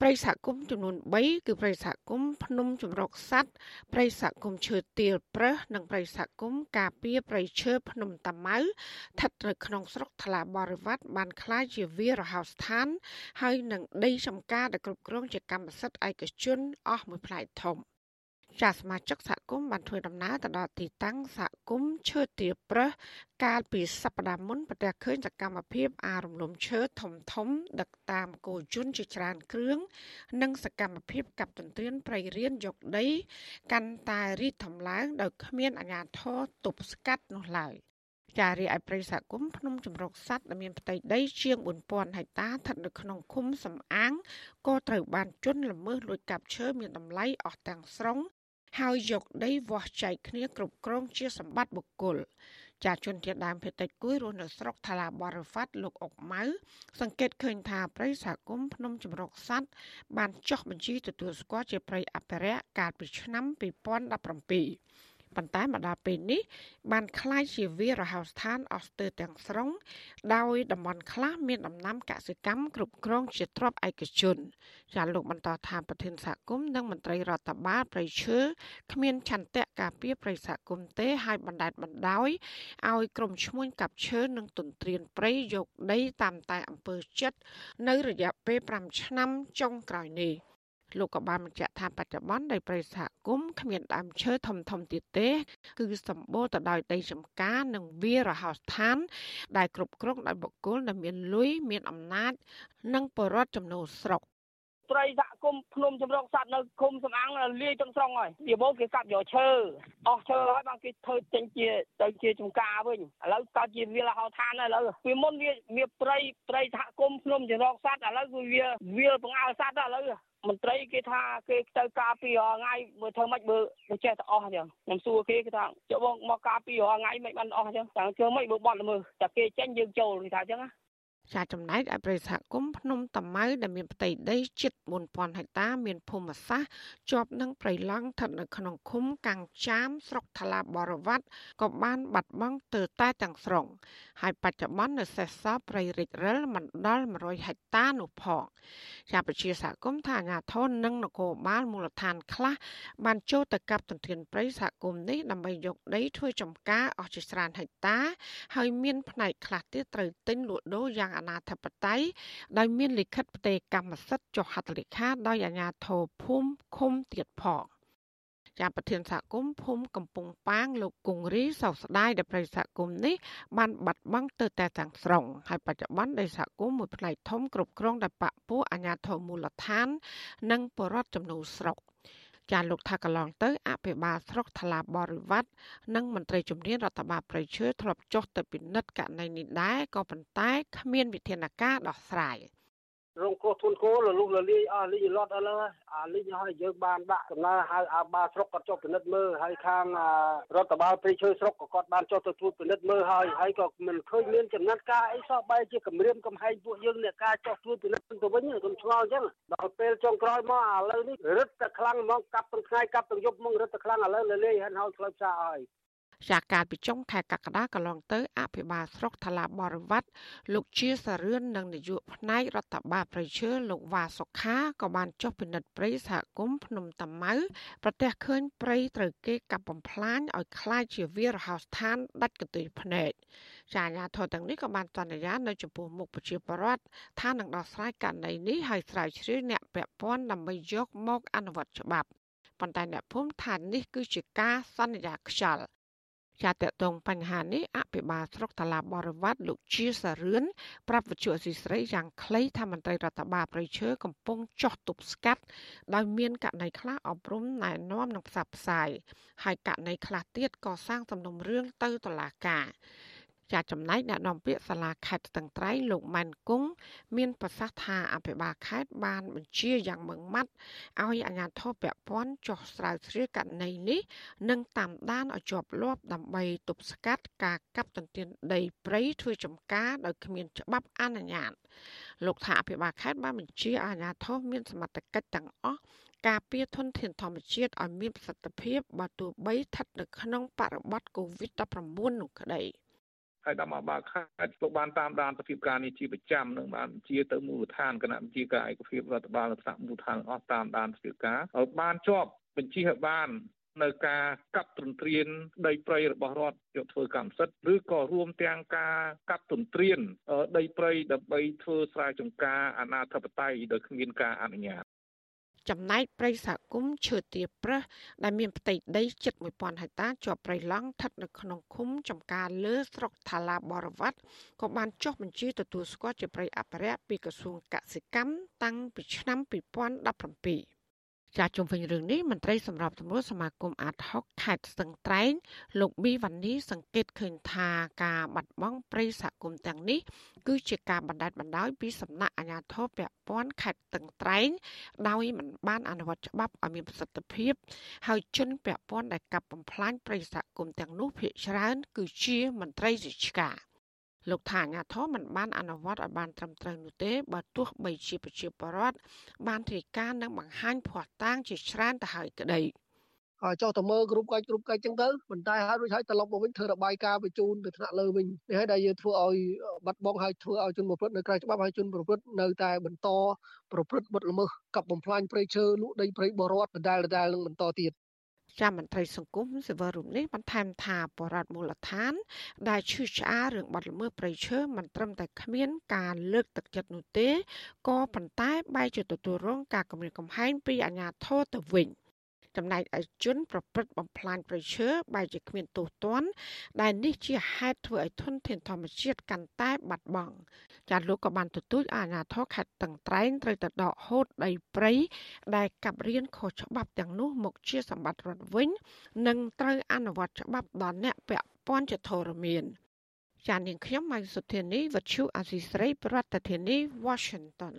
ព្រៃសហគមន៍ចំនួន3គឺព្រៃសហគមន៍ភ្នំចម្រុកសัตว์ព្រៃសហគមន៍ឈើទាលប្រឹសនិងព្រៃសហគមន៍ការពារព្រៃឈើភ្នំតាម៉ៅស្ថិតនៅក្នុងស្រុកថ្លាបរិវត្តបានក្លាយជាវារហោស្ថាន ហើយនឹងដីចំការដែលគ្រប់គ្រងជាកម្មសិទ្ធិឯកជនអស់មួយផ្នែកធំ។ ចាសមាជិកសហគមន៍បានធ្វើដំណើរទៅដល់ទីតាំងសហគមន៍ឈើទាប្រឹសកាលពីសប្តាហ៍មុនប្រទះឃើញសកម្មភាពអារំលំឈើធំធំ ដឹកតាមគោយន្តជាច្រើនគ្រឿងនិងសកម្មភាពកាប់ទន្ទ្រានព្រៃរៀនយកដី កាន់តែរីកធំឡើងដោយគ្មានអាជ្ញាធរទប់ស្កាត់នោះឡើយចារីឯប្រិយសហគមន៍ភ្នំចម្រុកសัตว์ដែលមានផ្ទៃដីជាង4000ហិកតាស្ថិតនៅក្នុងឃុំសំអាងក៏ត្រូវបានជន់ល្មើសលួចកាប់ឈើមានតម្លៃអស់ទាំងស្រុង ហើយយកដីវាស់ចែកគ្នាគ្រប់គ្រងជាសម្បត្តិបុគ្គលចាជនជាដើមភេតិចគួយរស់នៅស្រុកថ្លាបរិវត្តលោកអុកម៉ៅសង្កេតឃើញថាព្រៃសហគមន៍ភ្នំចម្រុកសัตว์បានចុះបញ្ជីទទួលស្គាល់ជាព្រៃអភិរក្សកាលពីឆ្នាំ2017 ប៉ុន្តែមកដល់ពេលនេះបានคล้ายជាវារហោស្ថានអស់ស្ទើរទាំងស្រុងដោយតំបន់ខ្លះមានដំណាំកសិកម្មគ្រប់គ្រងជាទ្រព្យឯកជនចាលោកបន្តថាប្រធានសហគមន៍និងមន្ត្រីរដ្ឋបាលប្រៃឈើគ្មានឆន្ទៈការពារប្រៃសហគមន៍ទេហើយបណ្ដេតបណ្ដោយឲ្យក្រុមឈ្មួញកាប់ឈើនិងទន្ទ្រានព្រៃយកដីតាមតែអំពើចិត្តនៅរយៈពេល5ឆ្នាំចុងក្រោយនេះ លោកក៏បានបញ្ជាក់ថាបច្ចុប្បន្នដីព្រៃសហគមន៍គ្មានដើមឈើធំធំទៀតទេ គឺសម្បូរទៅដោយដីចម្ការនិងវារហោស្ថាន ដែលគ្រប់គ្រងដោយបុគ្គលដែលមានលុយមានអំណាច និងបរិវត្តចំណូលស្រុកព្រៃសហគមន៍ភ្នំចម្រុកសัตว์នៅឃុំសំអាងលាយទាំងស្រុងហើយពីមុនគេកាប់យកឈើអស់ឈើហើយបានគេធ្វើចេញជាទៅជាចំការវិញឥឡូវកើតជាវាលហោឋានហើយឥឡូវពីមុនវាវាព្រៃព្រៃសហគមន៍ភ្នំចម្រុកសัตว์ឥឡូវគឺវាវាលបង្អើសัตว์ឥឡូវ មន្ត្រីគេថាគេទៅការពីរថ្ងៃមើលធ្វើម៉េចបើមិនចេះតែអស់អញ្ចឹងខ្ញុំសួរគេគេថាចុះបងមកការពីរថ្ងៃមិនបានអស់អញ្ចឹងតែធ្វើម៉េចបើបត់ល្មើសតែគេចេញយើងចូលគេថាអញ្ចឹងណាចាចំណែកឯប្រិយសហគមន៍ភ្នំតាម៉ៅដែលមានផ្ទៃដីជិត4000ហិកតាមានភូមិសាស្ត្រជាប់នឹងព្រៃឡង់ស្ថិតនៅក្នុងឃុំកាំងចាមស្រុកថ្លាបរវត្តក៏បានបាត់បង់ទៅតែទាំងស្រុង ហើយបច្ចុប្បន្ននៅសេសសល់ព្រៃរិចរិលមិនដល់100ហិកតានោះផងជាប្រជាសហគមន៍ថាអាញាធននិងនគរបាលមូលដ្ឋានខ្លះបានចូលទៅកាប់ទន្ទ្រានព្រៃសហគមន៍នេះដើម្បីយកដីធ្វើចំការអស់ជាច្រើនហិកតា ហើយមានផ្នែកខ្លះទៀតត្រូវទិញលក់ដូរយ៉ាងអាណាធិបតេយ្យដោយមានលិខិតផ្ទេរកម្មសិទ្ធិចុះហត្ថលេខាដោយអាជ្ញាធរភូមិឃុំទៀតផង ជាប្រធានសហគមន៍ភូមិកំពង់ប៉ាងលោកគង្រីសោកស្ដាយដែលប្រិយសហគមន៍នេះបានបាត់បង់ទៅតែទាំងស្រុងហើយបច្ចុប្បន្នដែលសហគមន៍មួយផ្នែកធំគ្រប់គ្រងដោយបពពួកអាជ្ញាធរមូលដ្ឋាន និងបរដ្ឋចំណូលស្រុកចាលោកថាកន្លងទៅអភិបាលស្រុកថ្លាបរិវត្តនិងមន្ត្រីជំនាញរដ្ឋបាលប្រៃឈើធ្លាប់ចុះទៅពិនិត្យករណីនេះដែរក៏ប៉ុន្តែគ្មានវិធានការដោះស្រាយ។ រងគ្រោះធ្ងន់ធ្ងរលលុះលលាយអស់លីងលត់អស់ហ្នឹងអាលីងឲ្យយើងបានដាក់កំណើហៅអាបាស្រុកគាត់ចុះពិនិត្យមើលហើយខាងរដ្ឋបាលព្រៃឈើស្រុកក៏គាត់បានចុះទៅត្រួតពិនិត្យមើលហើយហើយក៏មិនឃើញមានចំណាត់ការអីសោះបែរជាគម្រាមកំហែងពួកយើងអ្នកការចុះត្រួតពិនិត្យទៅវិញខ្ញុំឆ្ងល់អញ្ចឹងដល់ពេលចុងក្រោយមកឥឡូវនេះរឹតតែខ្លាំងហ្មងកាប់ទាំងថ្ងៃកាប់ទាំងយប់ហ្មងរឹតតែខ្លាំងឥឡូវលលាយហិនហើយផ្លូវផ្សារហើយ ចាកាលពីចុងខែកក្កដាកន្លងទៅអភិបាលស្រុកថ្លាបរិវត្តលោកជាសរឿននិងនាយកផ្នែករដ្ឋបាលប្រជើលោកវ៉ាសុខាក៏បានចុះពិនិត្យព្រៃសហគមន៍ភ្នំតាម៉ៅប្រទះឃើញព្រៃត្រូវគេកាប់បំផ្លាញឲ្យคล้ายជាវារហោស្ថានដាច់កន្ទុយភ្នែកចាអាញាធរទាំងនេះក៏បានសន្យានៅចំពោះមុខប្រជាពលរដ្ឋថានឹងដោះស្រាយករណីនេះឲ្យស្រាវជ្រាវអ្នកពាក់ព័ន្ធដើម្បីយកមកអនុវត្តច្បាប់ប៉ុន្តែអ្នកភូមិថានេះគឺជាការសន្យាខ្យល់ ចាតតងបញ្ហានេះអភិបាលស្រុកតាឡាបរិវត្តលោកជាសារឿនប្រាប់វិទ្យុអសីស្រីយ៉ាងខ្លីថាមន្ត្រីរដ្ឋបាលប្រៃឈើកំពុងចោះទប់ស្កាត់ដោយមានករណីខ្លះអប់រំណែនាំនិងផ្សព្វផ្សាយហើយករណីខ្លះទៀតក៏សាងសំណុំរឿងទៅតុលាការ ចាចំណែកអ្នកនាំពាក្យសាលាខេត្តស្ទឹងត្រែងលោកម៉ែនគង់មានប្រសាសន៍ថាអភិបាលខេត្តបានបញ្ជាយ៉ាងម៉ឺងម៉ាត់ឲ្យអាជ្ញាធរពាក់ព័ន្ធចុះស្រាវជ្រាវករណីនេះនិងតាមដានឲ្យជាប់លាប់ដើម្បីទប់ស្កាត់ការកាប់ទន្ទ្រានដីព្រៃធ្វើចំការដោយគ្មានច្បាប់អនុញ្ញាតលោកថាអភិបាលខេត្តបានបញ្ជាអាជ្ញាធរមានសមត្ថកិច្ចទាំងអស់ការពារធនធានធម្មជាតិឲ្យមានប្រសិទ្ធភាពបើទោះបីស្ថិតនៅក្នុងបរិបទ COVID-19 នោះក្តី។ ហើយដល់មកបើខេត្តក៏បានតាមដានសភាពការនេះជាប្រចាំនឹងបានជាទៅមូលដ្ឋានគណៈវិជាការឯកភាពរដ្ឋបាលនិងថ្នាក់មូលដ្ឋានអស់តាមដានសភាពការឲ្យបានជាប់បញ្ជាឲ្យបាននៅការកាប់ទន្ទ្រានដីព្រៃរបស់រដ្ឋយកធ្វើកម្មសិទ្ធិឬក៏រួមទាំងការកាប់ទន្ទ្រានដីព្រៃដើម្បីធ្វើស្រែចម្ការអនាធិបតេយ្យដោយគ្មានការអនុញ្ញាត ចំណែកព្រៃសហគមន៍ឈើទាប្រះដែលមានផ្ទៃដីជិត1000ហិកតាជាប់ព្រៃឡង់ស្ថិតនៅក្នុងឃុំចំការលើស្រុកថាឡាបរវត្តក៏បានចុះបញ្ជីទទួលស្គាល់ជាព្រៃអភិរក្សពីក្រសួងកសិកម្មតាំងពីឆ្នាំ2017 ចាជុំវិញរឿងនេះមន្ត្រីសម្របសម្រួលសមាគមអាត6ខេត្តស្ទឹងត្រែងលោកប៊ីវ៉ានីសង្កេតឃើញថាការបាត់បង់ព្រៃសហគមន៍ទាំងនេះគឺជាការបណ្តែតបណ្តោយពីសំណាក់អាជ្ញាធរពាក់ព័ន្ធខេត្តស្ទឹងត្រែងដោយមិនបានអនុវត្តច្បាប់ឲ្យមានប្រសិទ្ធភាព ហើយជនពាក់ព័ន្ធដែលកាប់បំផ្លាញព្រៃសហគមន៍ទាំងនោះភាគច្រើន គឺជាមន្ត្រីរាជការ លោកថាអាញាធមមិនបានអនុវត្តឲ្យបានត្រឹមត្រូវនោះទេបើទោះបីជាប្រជាពលរដ្ឋបានធ្វើការនិងបង្ហាញភ័ស្តុតាងជាច្រើនទៅហើយក្តីហើយចុះទៅមើលគ្រប់កាច់គ្រប់កាច់ចឹងទៅប៉ុន្តែហើយរួចហើយត្រឡប់មកវិញធ្វើរបាយការណ៍បញ្ជូនទៅថ្នាក់លើវិញនេះហើយដែលយើងធ្វើឲ្យបាត់បង់ហើយធ្វើឲ្យជនប្រព្រឹត្តនៅក្រៅច្បាប់ហើយជនប្រព្រឹត្តនៅតែបន្តប្រព្រឹត្តបទល្មើសកັບបំផ្លាញព្រៃឈើលក់ដីព្រៃបរតដដែលដដែលនឹងបន្តទៀត ចាំមន្ត្រីសង្គមសេវារូបនេះបន្ថែមថាបរដ្ឋមូលដ្ឋាន ដែលឈឺឆ្អាលរឿងបាត់ល្មើសព្រៃឈើមិនត្រឹមតែគ្មានការលើកទឹកចិត្តនោះទេក៏ប៉ុន្តែបែរជាទទួលរងការគំរាមកំហែងពីអាជ្ញាធរទៅវិញ។ ចំណែកឯជនប្រព្រឹត្តបំផ្លាញប្រឈើបែរជាគ្មានទោសទណ្ឌដែលនេះជាហេតុធ្វើឲ្យធនធានធម្មជាតិកាន់តែបាត់បង់ចាលោកក៏បានទទូចអាជ្ញាធរខេត្តតឹងត្រែងត្រូវតែដកហូតដីព្រៃដែលកាប់រៀនខុសច្បាប់ទាំងនោះមកជាសម្បត្តិរដ្ឋវិញ និងត្រូវអនុវត្តច្បាប់ដល់អ្នកពាក់ព័ន្ធជាធរមានចានាងខ្ញុំម៉ៃសុធានីវັດឈូអាស៊ីស្រីប្រធានាធិបតី Washington